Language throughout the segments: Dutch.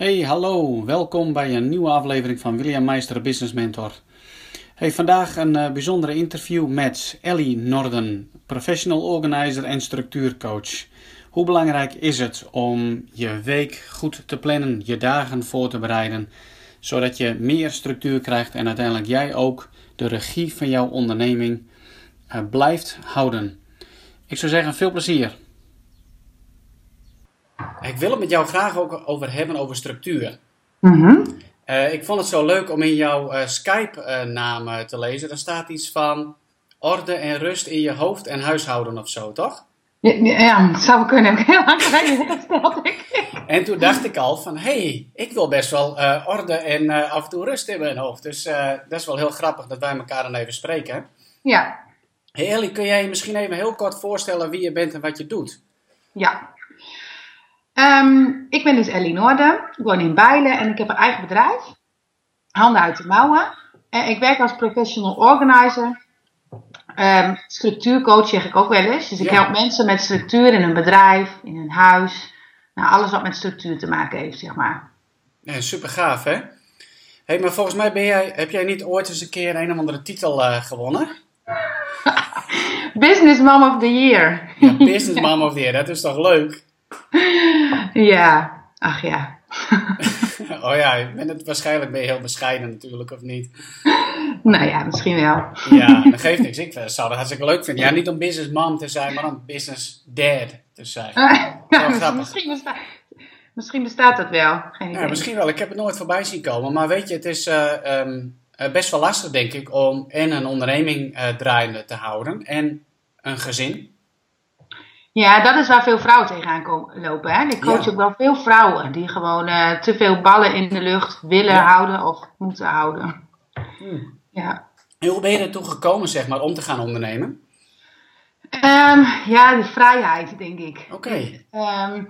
Hey, hallo. Welkom bij een nieuwe aflevering van William Meister Business Mentor. Hey, vandaag een uh, bijzondere interview met Ellie Norden, professional organizer en structuurcoach. Hoe belangrijk is het om je week goed te plannen, je dagen voor te bereiden, zodat je meer structuur krijgt en uiteindelijk jij ook de regie van jouw onderneming uh, blijft houden? Ik zou zeggen, veel plezier. Ik wil het met jou graag ook over hebben over structuur. Mhm. Uh, ik vond het zo leuk om in jouw uh, Skype-naam uh, te lezen. Daar staat iets van orde en rust in je hoofd en huishouden of zo, toch? Ja, ja dat zou kunnen. Ik. En toen dacht ik al van, hé, hey, ik wil best wel orde en af en toe rust in mijn hoofd. Dus dat is wel heel grappig dat wij elkaar dan even spreken. Ja. Hey Ellie, kun jij je misschien even heel kort voorstellen wie je bent en wat je doet? Ja. Um, ik ben dus Ellie Noorden. Ik woon in Bijlen en ik heb een eigen bedrijf. Handen uit de mouwen. En ik werk als professional organizer. Um, structuurcoach zeg ik ook wel eens. Dus ik Ja. help mensen met structuur in hun bedrijf, in hun huis. Nou, alles wat met structuur te maken heeft, zeg maar. Ja, super gaaf, hè? hey, maar volgens mij ben jij, heb jij niet ooit eens een keer een of andere titel eh, gewonnen? Business Mom of the Year. Ja, Business Mom of the Year, dat is toch leuk? Ja, ach ja. oh ja, ik ben het, waarschijnlijk ben je heel bescheiden natuurlijk, of niet? Nou ja, misschien wel. Ja, dat geeft niks. Ik zou dat hartstikke leuk vinden. Ja, niet om business mom te zijn, maar om business dad te zijn. Ja, misschien, misschien, bestaat, misschien bestaat dat wel. Geen. Ja, misschien wel. Ik heb het nooit voorbij zien komen. Maar weet je, het is eh, ehm, eh, best wel lastig, denk ik, om en een onderneming eh, draaiende te houden en een gezin. Ja, dat is waar veel vrouwen tegenaan ko- lopen. Hè? Ik coach Ja. ook wel veel vrouwen die gewoon eh, te veel ballen in de lucht willen Ja. houden of moeten houden. Hmm. Ja. En hoe ben je ertoe gekomen, zeg maar, om te gaan ondernemen? Ehm, ja, de vrijheid, denk ik. Oké. Ehm,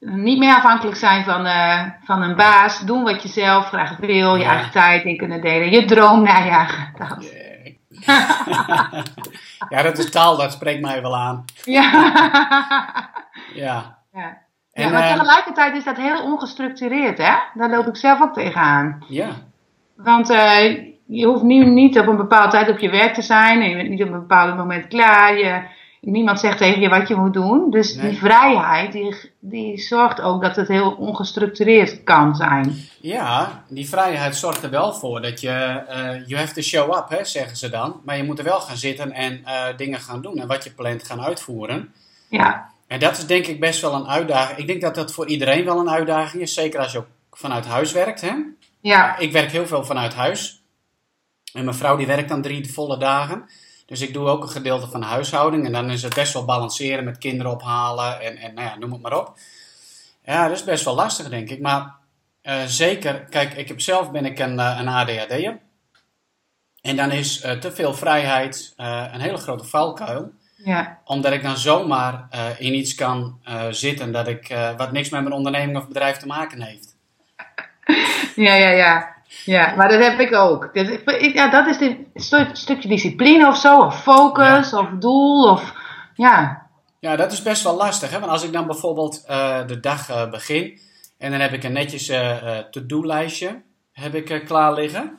niet meer afhankelijk zijn van, eh, van een baas. Doen wat je zelf graag wil. Je Ja. eigen tijd in kunnen delen. Je droom najagen. Dat. ja, dat is taal, dat spreekt mij wel aan. Ja. Ja. ja. En, ja, maar eh, tegelijkertijd is dat heel ongestructureerd, hè? Daar loop ik zelf ook tegenaan. ja. Want eh, je hoeft nu niet op een bepaalde tijd op je werk te zijn. En je bent niet op een bepaald moment klaar. Je, niemand zegt tegen je wat je moet doen. Dus Nee. die vrijheid, die, die zorgt ook dat het heel ongestructureerd kan zijn. Ja, die vrijheid zorgt er wel voor dat je, eh you have to show up, hè, zeggen ze dan. Maar je moet er wel gaan zitten en eh, dingen gaan doen en wat je plant gaan uitvoeren. Ja, En dat is denk ik best wel een uitdaging. Ik denk dat dat voor iedereen wel een uitdaging is, zeker als je ook vanuit huis werkt. Hè? ja, Ik werk heel veel vanuit huis. En mijn vrouw die werkt dan drie volle dagen. Dus ik doe ook een gedeelte van de huishouding. En dan is het best wel balanceren met kinderen ophalen en, en nou ja, noem het maar op. Ja, dat is best wel lastig, denk ik. Maar eh, zeker, kijk, ik heb zelf ben ik een, eh, een ADHD'er. En dan is eh, te veel vrijheid een hele grote valkuil. ja, Omdat ik dan zomaar in iets kan zitten dat ik, wat niks met mijn onderneming of bedrijf te maken heeft. ja, ja, ja. Ja, maar dat heb ik ook. Dus ja, dat is een stu- stukje discipline of zo, of focus, of doel, of ja. Ja, dat is best wel lastig. Hè? Want als ik dan bijvoorbeeld eh, de dag eh, begin en dan heb ik een netjes eh, to-do-lijstje heb ik, klaar liggen.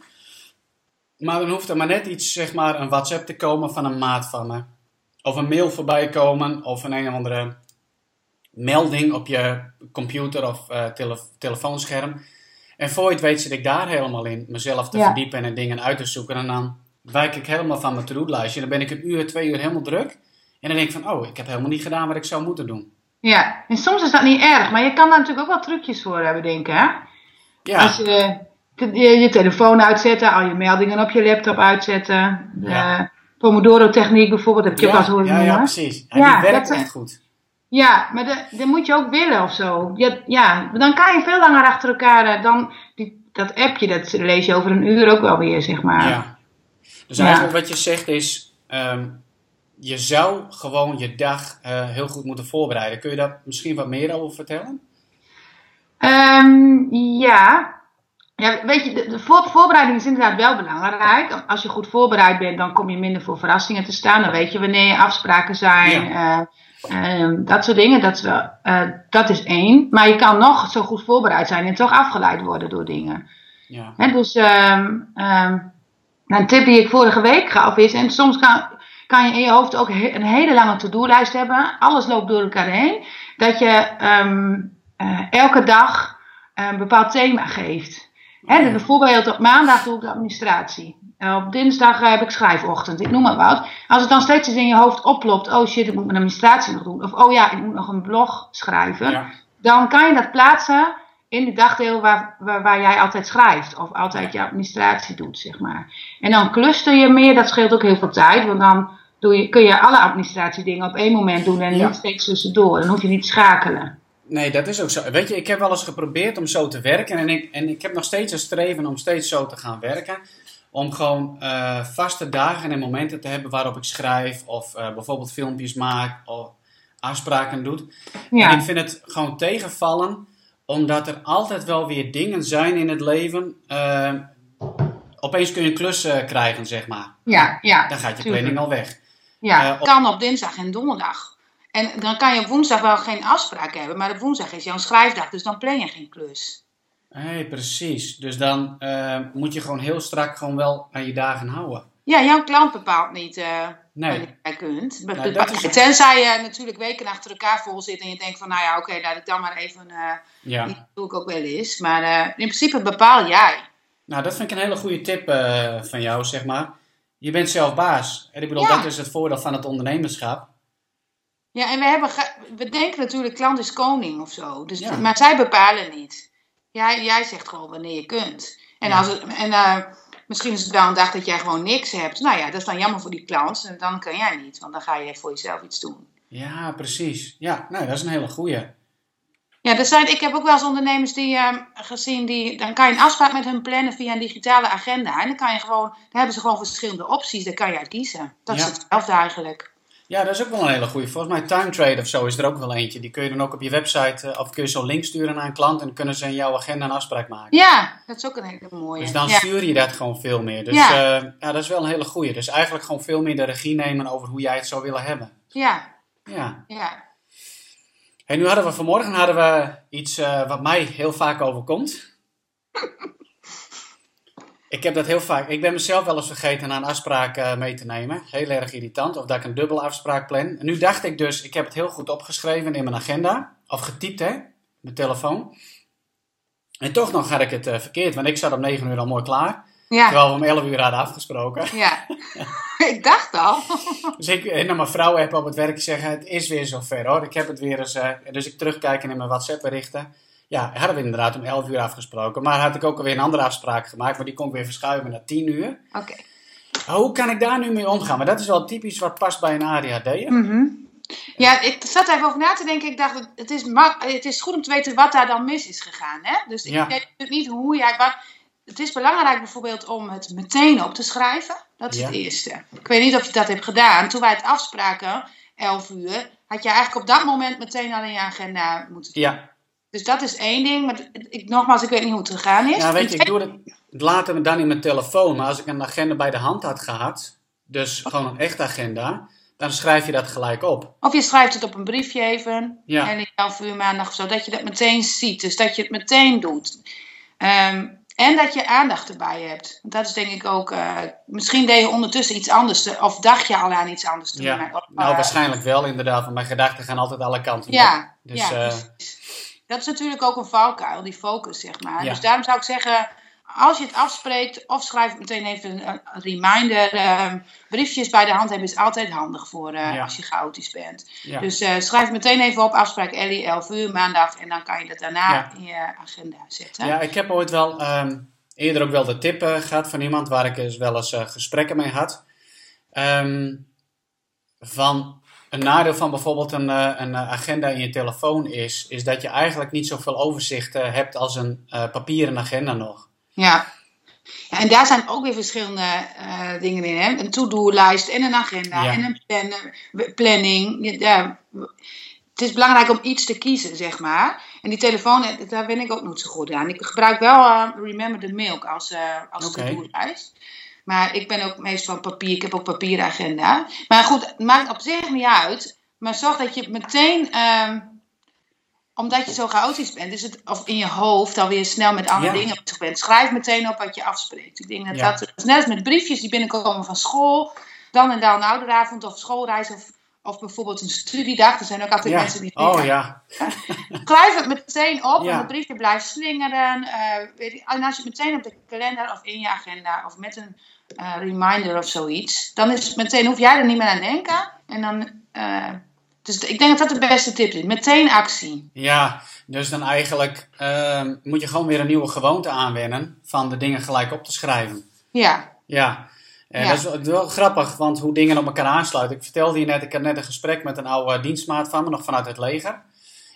Maar dan hoeft er maar net iets, zeg maar, een WhatsApp te komen van een maat van me. Of een mail voorbij komen of een een of andere melding op je computer of tele- telefoonscherm. En voor je het weet zit ik daar helemaal in, mezelf te Ja. verdiepen en dingen uit te zoeken. En dan wijk ik helemaal van mijn to-do-lijstje. Dan ben ik een uur, twee uur helemaal druk. En dan denk ik van, oh, ik heb helemaal niet gedaan wat ik zou moeten doen. Ja, en soms is dat niet erg, maar je kan daar natuurlijk ook wel trucjes voor hebben, denken, hè? Ja, Als je, te- je je telefoon uitzetten, al je meldingen op je laptop uitzetten. Ja. Eh, Pomodoro-techniek bijvoorbeeld, heb je ja, eens horen ja, ja, precies. Ja, Ja, die werkt dat- echt goed. Ja, maar dat moet je ook willen of zo. Ja, ja, dan kan je veel langer achter elkaar eh, dan die, dat appje, dat lees je over een uur ook wel weer, zeg maar. Ja. Dus Ja. eigenlijk wat je zegt is, ehm, je zou gewoon je dag eh, heel goed moeten voorbereiden. Kun je daar misschien wat meer over vertellen? Ehm, ja, ja, weet je, de, de voor- voorbereiding is inderdaad wel belangrijk. Als je goed voorbereid bent, dan kom je minder voor verrassingen te staan. Dan weet je wanneer je afspraken zijn. eh, ehm, dat soort dingen, dat is, wel, eh, dat is één. Maar je kan nog zo goed voorbereid zijn en toch afgeleid worden door dingen. Ja. Hè, dus ehm, ehm, een tip die ik vorige week gaf is, en soms kan, kan je in je hoofd ook he- een hele lange to-do-lijst hebben. Alles loopt door elkaar heen. Dat je eh, elke dag een bepaald thema geeft. Hè, dus bijvoorbeeld op maandag doe ik de administratie. Op dinsdag eh, heb ik schrijfochtend, ik noem maar wat. Als het dan steeds eens in je hoofd oplopt, oh shit, ik moet mijn administratie nog doen. Of oh ja, ik moet nog een blog schrijven. Ja. Dan kan je dat plaatsen in de dagdeel waar, waar, waar jij altijd schrijft. Of altijd je administratie doet, zeg maar. En dan cluster je meer, dat scheelt ook heel veel tijd. Want dan doe je, kun je alle administratiedingen op één moment doen en Ja. niet steeds tussendoor. Dan hoef je niet te schakelen. Nee, dat is ook zo. Weet je, ik heb wel eens geprobeerd om zo te werken. En ik, en ik heb nog steeds een streven om steeds zo te gaan werken. Om gewoon eh, vaste dagen en momenten te hebben waarop ik schrijf. Of eh, bijvoorbeeld filmpjes maak. Of afspraken doe. En ik vind het gewoon tegenvallen. Omdat er altijd wel weer dingen zijn in het leven. eh, opeens kun je een klus eh, krijgen, zeg maar. ja, ja. Dan gaat je tuurlijk. planning al weg. Ja, op- kan op dinsdag en donderdag. En dan kan je op woensdag wel geen afspraak hebben, maar op woensdag is jouw schrijfdag, dus dan plan je geen klus. Hey, precies. Dus dan eh, moet je gewoon heel strak gewoon wel aan je dagen houden. Ja, jouw klant bepaalt niet eh Nee. wanneer jij kunt. Dat is. Tenzij je natuurlijk weken achter elkaar vol zit en je denkt van, nou ja, oké, laat ik dan maar even, eh Ja. dat doe ik ook wel eens. Maar in principe bepaal jij. Nou, dat vind ik een hele goede tip van jou, zeg maar. Je bent zelf baas. En ik bedoel, Ja. dat is het voordeel van het ondernemerschap. Ja, en we, hebben we denken natuurlijk, klant is koning of zo. Dus, Ja. Maar zij bepalen niet. Jij, jij zegt gewoon wanneer je kunt. En, Ja. als het, en eh, misschien is het wel een dag dat jij gewoon niks hebt. Nou ja, dat is dan jammer voor die klant. En dan kan jij niet, want dan ga je voor jezelf iets doen. Ja, precies. Ja, nou, dat is een hele goeie. Ja, er zijn, ik heb ook wel eens ondernemers die eh, gezien, die, dan kan je een afspraak met hun plannen via een digitale agenda. En dan kan je gewoon, dan hebben ze gewoon verschillende opties, daar kan je uit kiezen. Dat Ja. is hetzelfde eigenlijk. Ja, dat is ook wel een hele goeie. Volgens mij Time Trade of zo is er ook wel eentje. Die kun je dan ook op je website, eh, of kun je zo'n link sturen naar een klant en dan kunnen ze in jouw agenda een afspraak maken. Ja, dat is ook een hele mooie. Dus dan ja. stuur je dat gewoon veel meer. Dus Ja. ja. ja, dat is wel een hele goeie. Dus eigenlijk gewoon veel meer de regie nemen over hoe jij het zou willen hebben. ja, Ja. ja. En nu hadden we vanmorgen hadden we iets eh, wat mij heel vaak overkomt. ik heb dat heel vaak. Ik ben mezelf wel eens vergeten een afspraak eh, mee te nemen. Heel erg irritant. Of dat ik een dubbele afspraak plan. En nu dacht ik dus, ik heb het heel goed opgeschreven in mijn agenda. Of getypt hè, mijn telefoon. En toch nog had ik het eh, verkeerd. Want ik zat om 9 uur al mooi klaar. Ja, Terwijl we om 11 uur hadden afgesproken. ja. ik dacht al. Dus ik eh, naar mijn vrouw heb op het werk zeggen, het is weer zover hoor. Ik heb het weer eens, eh, dus ik terugkijken in mijn WhatsApp berichten. Ja, hadden we inderdaad om 11 uur afgesproken. Maar had ik ook alweer een andere afspraak gemaakt, maar die kon ik weer verschuiven naar 10 uur. Oké. Hoe kan ik daar nu mee omgaan? Maar dat is wel typisch wat past bij een ADHD. Mhm. Ja, ik zat even over na te denken. Ik dacht, het- is, het is goed om te weten wat daar dan mis is gegaan. Hè? Dus ik Ja. weet natuurlijk niet hoe jij... Wat, het is belangrijk bijvoorbeeld om het meteen op te schrijven. Dat is Ja. het eerste. Ik weet niet of je dat hebt gedaan. Toen wij het afspraken, 11 uur, had je eigenlijk op dat moment meteen al in je agenda moeten Ja, Dus dat is één ding. Maar ik, nogmaals, ik weet niet hoe het gegaan is. ja weet je, ik doe het, later dan in mijn telefoon. Maar als ik een agenda bij de hand had gehad, dus gewoon een echte agenda, dan schrijf je dat gelijk op. Of je schrijft het op een briefje even. Ja. En in 11 uur maandag of zo. Dat je dat meteen ziet. Dus dat je het meteen doet. Ehm, en dat je aandacht erbij hebt. Want dat is denk ik ook... eh, misschien deed je ondertussen iets anders. Of dacht je al aan iets anders te doen. Ja, Of, nou eh, waarschijnlijk wel inderdaad, want mijn gedachten gaan altijd alle kanten op. Ja, Dus, ja eh. Dat is natuurlijk ook een valkuil, die focus, zeg maar. Ja. Dus daarom zou ik zeggen, als je het afspreekt, of schrijf meteen even een, reminder. ehm, briefjes bij de hand hebben is altijd handig voor eh, Ja. als je chaotisch bent. ja. Dus eh, schrijf meteen even op, afspraak Ellie, 11 uur, maandag. En dan kan je dat daarna Ja. in je agenda zetten. Ja, ik heb ooit wel ehm, eerder ook wel de tip eh, gehad van iemand waar ik dus wel eens gesprekken mee had. Ehm, van een nadeel van bijvoorbeeld een, eh, een eh, agenda in je telefoon is, is dat je eigenlijk niet zoveel overzicht eh, hebt als een eh, papieren agenda nog. Ja. Ja, en daar zijn ook weer verschillende dingen in. Hè? Een to-do-lijst en een agenda Ja. en een plan- planning. Ja, het is belangrijk om iets te kiezen, zeg maar. En die telefoon, daar ben ik ook niet zo goed aan. Ik gebruik wel uh, Remember the Milk als, uh, als okay. to-do-lijst. Maar ik ben ook meestal papier. Ik heb ook papieragenda. Maar goed, het maakt op zich niet uit. Maar zorg dat je meteen... Uh, omdat je zo chaotisch bent, is het, of in je hoofd dan weer snel met andere dingen bezig bent. Schrijf meteen op wat je afspreekt. Ik denk dat ja. dat, net als met briefjes die binnenkomen van school, dan en dan ouderavond of schoolreis of of bijvoorbeeld een studiedag. Er zijn ook altijd mensen die. Oh ja. Schrijf het meteen op. Ja. En het briefje blijft slingeren. Uh, weet en als je het meteen op de kalender of in je agenda of met een uh, reminder of zoiets. Dan is het meteen, hoef jij er niet meer aan denken. En dan. Uh, dus ik denk dat dat de beste tip is. Meteen actie. Ja, dus dan eigenlijk moet je gewoon weer een nieuwe gewoonte aanwennen. Van de dingen gelijk op te schrijven. Ja. Ja. En dat is wel grappig, want hoe dingen op elkaar aansluiten. Ik vertelde je net, ik had net een gesprek met een oude dienstmaat van me, nog vanuit het leger.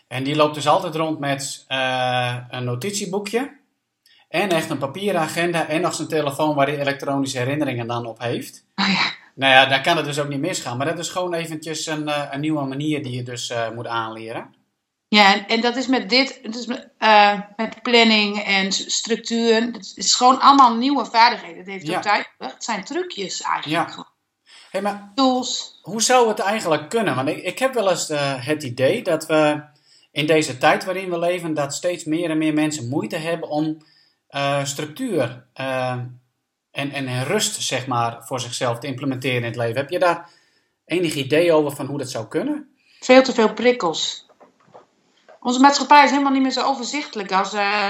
En die loopt dus altijd rond met uh, een notitieboekje. En echt een papieren agenda en nog zijn telefoon waar hij elektronische herinneringen dan op heeft. Oh ja. Nou ja, daar kan het dus ook niet misgaan. Maar dat is gewoon eventjes een, uh, een nieuwe manier die je dus uh, moet aanleren. Ja, en dat is met dit, dus met, uh, met planning en structuur. Het is gewoon allemaal nieuwe vaardigheden. Het heeft ook tijd. Het zijn trucjes eigenlijk. Ja. Hey, maar Tools. Hoe zou het eigenlijk kunnen? Want ik, ik heb wel eens uh, het idee dat we in deze tijd waarin we leven, dat steeds meer en meer mensen moeite hebben om uh, structuur en, en rust, zeg maar, voor zichzelf te implementeren in het leven. Heb je daar enig idee over van hoe dat zou kunnen? Veel te veel prikkels. Onze maatschappij is helemaal niet meer zo overzichtelijk als uh,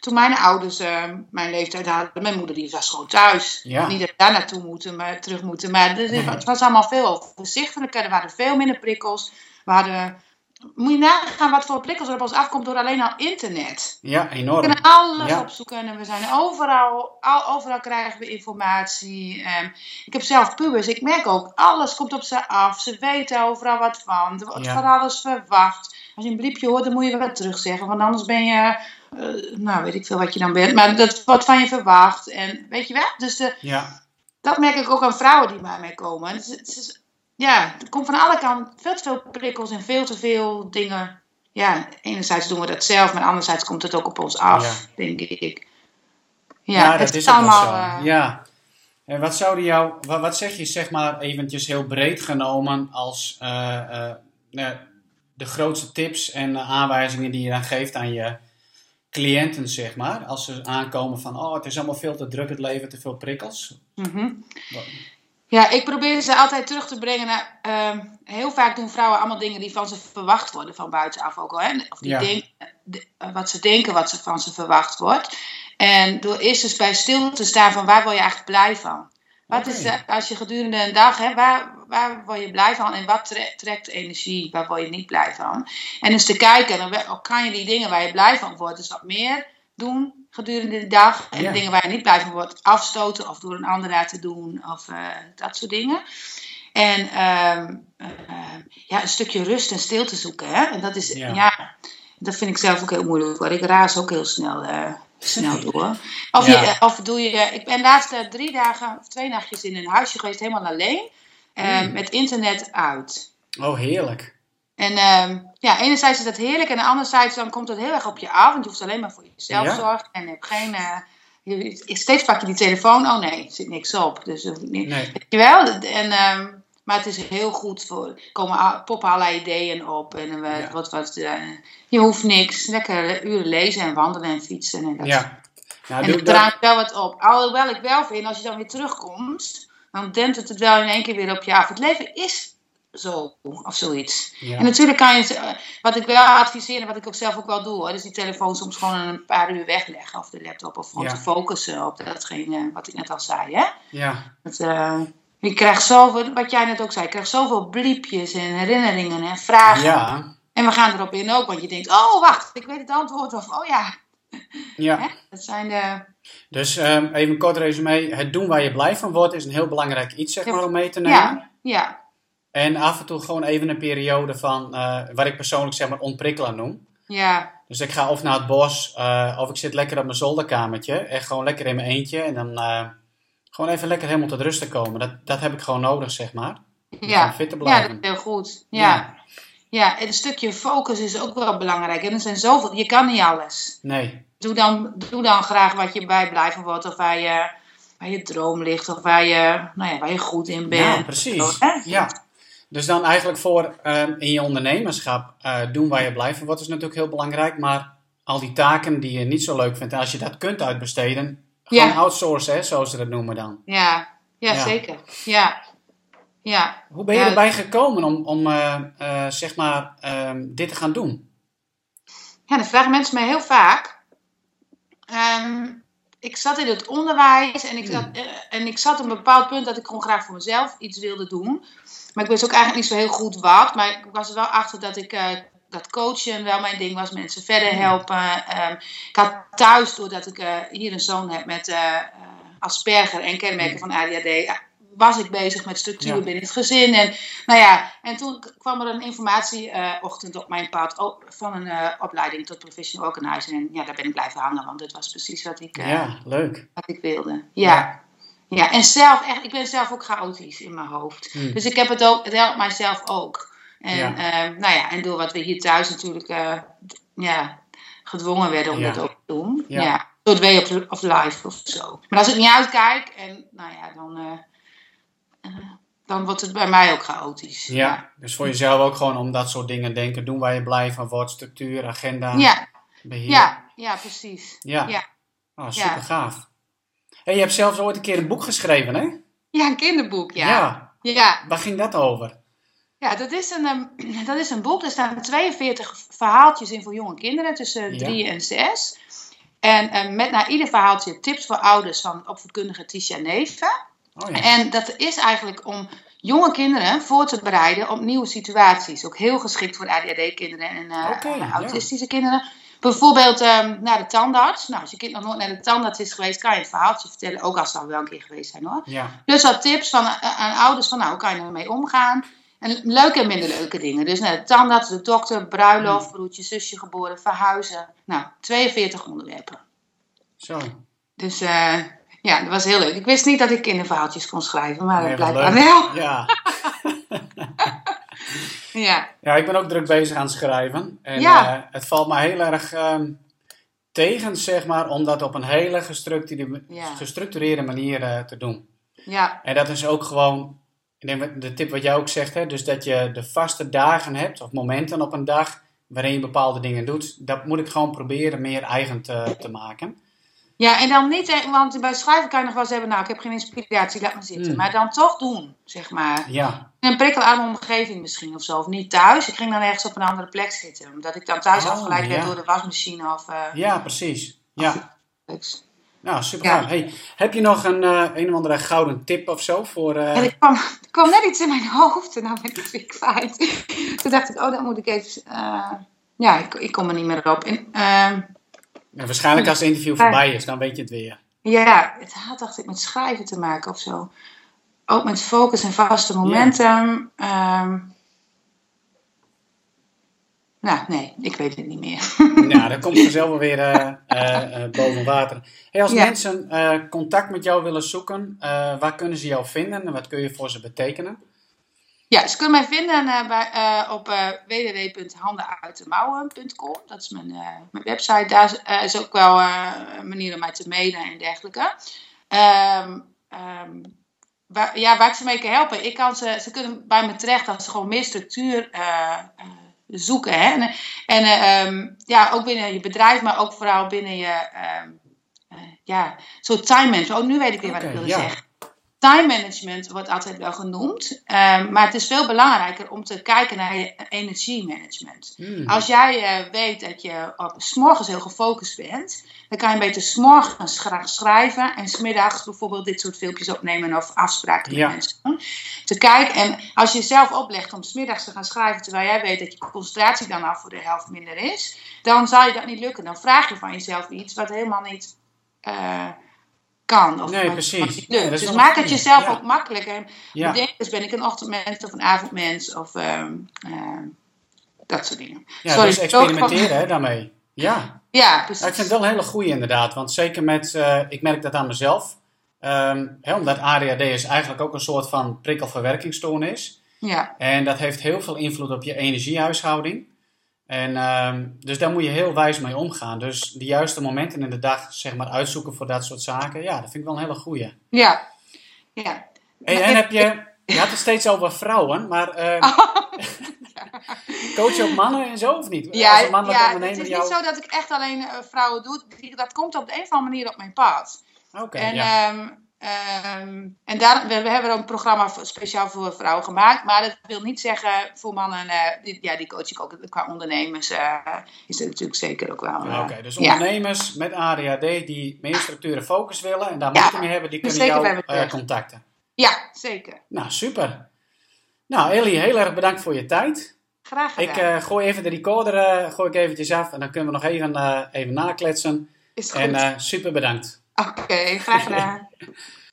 toen mijn ouders uh, mijn leeftijd hadden. Mijn moeder die was gewoon thuis. Ja. Niet dat daar naartoe moeten, maar terug moeten. Maar het was allemaal veel overzichtelijker. Er waren veel minder prikkels. We hadden moet je nagaan wat voor prikkels er op ons afkomt door alleen al internet. Ja, enorm. We kunnen alles opzoeken en we zijn overal, al, overal krijgen we informatie. Um, ik heb zelf pubers, ik merk ook, alles komt op ze af. Ze weten overal wat van. Er wordt van alles verwacht. Als je een briefje hoort, dan moet je wat terugzeggen, want anders ben je, uh, nou weet ik veel wat je dan bent, maar dat wordt van je verwacht. En weet je wel? Dus de, ja. dat merk ik ook aan vrouwen die bij mij komen. Het is, het is, ja, er komt van alle kanten veel te veel prikkels en veel te veel dingen. Ja, enerzijds doen we dat zelf, maar anderzijds komt het ook op ons af, denk ik. Ja, ja dat is allemaal. Zo. Uh, ja. En wat zouden jou, wat, wat, zeg je zeg maar eventjes heel breed genomen als uh, uh, de grootste tips en aanwijzingen die je dan geeft aan je cliënten, zeg maar, als ze aankomen van, oh, het is allemaal veel te druk het leven, te veel prikkels? -hmm. Ja, ik probeer ze altijd terug te brengen naar. Uh, heel vaak doen vrouwen allemaal dingen die van ze verwacht worden van buitenaf ook al. Hè? Of die ja. denk, de, wat ze denken wat ze van ze verwacht wordt. En door eerst eens bij stil te staan van waar word je eigenlijk blij van? Wat is, de, als je gedurende een dag, hè, waar, waar word je blij van en wat trekt, trekt energie, waar word je niet blij van? En eens te kijken, dan kan je die dingen waar je blij van wordt, dus wat meer doen gedurende de dag. En dingen waar je niet blij van wordt, afstoten of door een ander laten doen of uh, dat soort dingen. En uh, uh, ja, een stukje rust en stilte zoeken. Hè? En dat is, ja. ja. dat vind ik zelf ook heel moeilijk. Want ik raas ook heel snel, uh, snel door. Of, ja. je, of doe je, ik ben laatst drie dagen of twee nachtjes in een huisje geweest, helemaal alleen. Mm. Met internet uit. Oh, heerlijk. En uh, ja, enerzijds is dat heerlijk en anderzijds dan komt het heel erg op je af. Want je hoeft alleen maar voor jezelf ja? zorgen en heb geen... Uh, je, steeds pak je die telefoon. Oh nee, er zit niks op. Dus hoef ik niet. Nee. Weet je wel? En, uh, maar het is heel goed voor. Er komen poppen allerlei ideeën op. En uh, ja. wat, wat, uh, je hoeft niks. Lekker uren lezen en wandelen en fietsen. En dat. Ja. Nou, en draait wel wat op. Alhoewel ik wel vind, als je dan weer terugkomt, dan dempt het het wel in één keer weer op je af. Het leven is zo, of zoiets. Ja. En natuurlijk kan je, wat ik wel adviseer en wat ik ook zelf ook wel doe, hoor, is die telefoon soms gewoon een paar uur wegleggen of de laptop of gewoon Ja. te focussen op datgene wat ik net al zei. Hè? Ja. Dat, eh, je krijgt zoveel, wat jij net ook zei, je krijgt zoveel bliepjes en herinneringen en vragen. Ja. En we gaan erop in ook, want je denkt, oh wacht, ik weet het antwoord of oh ja. Hè? Ja. Dat zijn de, Dus ehm, even een kort resume. Het doen waar je blij van wordt is een heel belangrijk iets, zeg maar, om mee te nemen. ja, ja, En af en toe gewoon even een periode van, eh, wat ik persoonlijk zeg maar ontprikkelen noem. ja, Dus ik ga of naar het bos, eh, of ik zit lekker op mijn zolderkamertje. Echt gewoon lekker in mijn eentje. En dan eh, gewoon even lekker helemaal tot rust te komen. Dat, dat heb ik gewoon nodig, zeg maar. Om ja. fit te Ja, blijven. dat is heel goed. Ja. ja. ja, en een stukje focus is ook wel belangrijk. En er zijn zoveel, je kan niet alles. Nee. Doe dan, doe dan graag wat je bijblijven wordt, of waar je, waar je droom ligt, of waar je, nou ja, waar je goed in bent. Ja, precies. Zo? Ja. Dus dan eigenlijk voor ehm, in je ondernemerschap eh, doen waar je blij van wordt is natuurlijk heel belangrijk. Maar al die taken die je niet zo leuk vindt, als je dat kunt uitbesteden, gewoon Ja. outsourcen, hè, zoals ze dat noemen dan. Ja, ja, Ja. zeker. Ja. Ja. Hoe ben je Ja, erbij gekomen om, om eh, eh, zeg maar, ehm, dit te gaan doen? Ja, dat vragen mensen mij heel vaak. Ehm, ik zat in het onderwijs en ik, zat, Hmm. eh, en ik zat op een bepaald punt dat ik gewoon graag voor mezelf iets wilde doen. Maar ik wist ook eigenlijk niet zo heel goed wat. Maar ik was er wel achter dat ik dat coachen wel mijn ding was. Mensen verder helpen. Ehm, ik had thuis, doordat ik eh, hier een zoon heb met eh, Asperger en kenmerken van ADHD... was ik bezig met structuur. Ja. binnen het gezin. En, nou ja, en toen kwam er een informatieochtend op mijn pad van een opleiding tot professional organizer. En ja, daar ben ik blijven hangen, want dat was precies wat ik, eh, Ja, leuk. wat ik wilde. Ja. ja. en zelf, echt, ik ben zelf ook chaotisch in mijn hoofd. Hmm. Dus ik heb het ook, het helpt mijzelf ook. En, Ja. ehm, nou ja, en door wat we hier thuis natuurlijk eh, ja, gedwongen werden om Ja. dat ook te doen. Ja. Ja. Door het way of, of life of zo. Maar als ik niet uitkijk, en nou ja, dan, eh, eh, dan wordt het bij mij ook chaotisch. Ja, dus voor jezelf ook gewoon om dat soort dingen denken. Doen waar je blij van wordt. Structuur, agenda, ja, beheer. ja, ja, precies. Ja. Ja. Oh, super gaaf. En je hebt zelfs ooit een keer een boek geschreven, hè? Ja, een kinderboek, ja. Ja. ja. Waar ging dat over? Ja, dat is, een, ehm, dat is een boek. Er staan 42 verhaaltjes in voor jonge kinderen tussen Ja. 3 en 6. En eh, met naar ieder verhaaltje tips voor ouders van opvoedkundige Tisha Neven. Oh ja. En dat is eigenlijk om jonge kinderen voor te bereiden op nieuwe situaties. Ook heel geschikt voor ADHD-kinderen en ja. autistische kinderen. Bijvoorbeeld ehm, naar de tandarts. Nou, als je kind nog nooit naar de tandarts is geweest, kan je het verhaaltje vertellen. Ook als ze al wel een keer geweest zijn hoor. Ja. Dus wat tips van, eh, aan ouders van nou, hoe kan je ermee omgaan? En leuke en minder leuke dingen. Dus naar de tandarts, de dokter, bruiloft, broertje, zusje geboren, verhuizen. Nou, 42 onderwerpen. Zo. Dus eh, ja, dat was heel leuk. Ik wist niet dat ik kinderverhaaltjes kon schrijven, maar Nee, dat blijkbaar leuk. wel. Ja. Ja, ja, ik ben ook druk bezig aan het schrijven. En Ja. eh, het valt me heel erg ehm, tegen, zeg maar, om dat op een hele gestructureerde, Ja. gestructureerde manier eh, te doen. ja, En dat is ook gewoon, ik denk de tip wat jij ook zegt, hè, dus dat je de vaste dagen hebt, of momenten op een dag, waarin je bepaalde dingen doet. Dat moet ik gewoon proberen meer eigen te, te maken. ja, en dan niet, want bij schrijven kan je nog wel eens hebben, nou, ik heb geen inspiratie, laat maar zitten. Hmm. Maar dan toch doen, zeg maar. Ja, In een prikkelarme omgeving misschien of zo, of niet thuis. Ik ging dan ergens op een andere plek zitten, omdat ik dan thuis Oh, afgeleid werd door de wasmachine of... eh, ja precies. Ja, iets. Nou super. Ja. Hey, heb je nog een, eh, een of andere gouden tip of zo voor... En er kwam, er kwam net iets in mijn hoofd en nou ben ik het weer kwijt. Toen dacht ik, oh, dat moet ik even... eh, ja, ik, ik kom er niet meer op. En, ja, waarschijnlijk als het interview voorbij is, dan weet je het weer. ja, het had dacht ik met schrijven te maken of zo. Ook met focus en vaste momenten. Ehm, nou, nee, ik weet het niet meer. Nou, dat komt vanzelf wel weer eh, eh, eh, boven water. Hey, als Ja. mensen eh, contact met jou willen zoeken, eh, waar kunnen ze jou vinden en wat kun je voor ze betekenen? Ja, ze kunnen mij vinden eh, bij, eh, op eh www.handenuitdemouwen.com. Dat is mijn, eh, mijn website. Daar is ook wel eh, een manier om mij te mailen en dergelijke. Ehm, ehm, waar, ja, waar ik ze mee kan helpen. Ik kan ze, ze kunnen bij me terecht als ze gewoon meer structuur eh, eh, zoeken. Hè? En, en eh, ehm, ja, ook binnen je bedrijf, maar ook vooral binnen je... eh, ja, soort time management. Oh, nu weet ik weer wat ik wilde ja. zeggen. Time management wordt altijd wel genoemd. ehm, maar het is veel belangrijker om te kijken naar je energiemanagement. Hmm. Als jij eh, weet dat je op, s morgens heel gefocust bent, dan kan je beter s morgens graag schrijven en smiddags bijvoorbeeld dit soort filmpjes opnemen of afspraken met Ja. mensen doen. Te kijken en als je jezelf oplegt om smiddags te gaan schrijven terwijl jij weet dat je concentratie dan al voor de helft minder is, dan zal je dat niet lukken. Dan vraag je van jezelf iets wat helemaal niet eh, kan. Of Nee, precies. lukt. dus maak het jezelf Ja. ook makkelijk. En Ja. bedenk eens, ben ik een ochtendmens of een avondmens of ehm, eh, dat soort dingen. Ja, Sorry, dus experimenteren hè, daarmee. Ja. Ja, precies. Ja, ik vind het wel een hele goede inderdaad. Want zeker met, eh, ik merk dat aan mezelf. Ehm, hè, omdat ADHD is eigenlijk ook een soort van prikkelverwerkingsstoornis. Ja. En dat heeft heel veel invloed op je energiehuishouding. En ehm, dus daar moet je heel wijs mee omgaan. Dus de juiste momenten in de dag zeg maar, uitzoeken voor dat soort zaken. Ja, dat vind ik wel een hele goeie. Ja. Ja. Hey, en heb je, je had het steeds over vrouwen, maar ehm, coach je ook mannen en zo of niet? Als Ja, een mannelijke ja het is jou- niet zo dat ik echt alleen eh, vrouwen doe. Dat komt op de een of andere manier op mijn pad. Oké, en ja. ehm, ehm, en daar, we, we hebben een programma speciaal voor vrouwen gemaakt. Maar dat wil niet zeggen voor mannen. eh, die, ja, die coach ik ook qua ondernemers. eh, is het natuurlijk zeker ook wel. eh, Oké, dus ja. ondernemers met ADHD die meer structuur en focus willen en daar Ja, moeite mee hebben, die dus kunnen jou eh, contacten. Ja, zeker. Nou, super. Nou, Ellie, heel erg bedankt voor je tijd. Graag gedaan. Ik eh, gooi even de recorder eh, gooi ik eventjes af en dan kunnen we nog even, eh, even nakletsen. is goed. En eh, super bedankt. Oké, graag gedaan.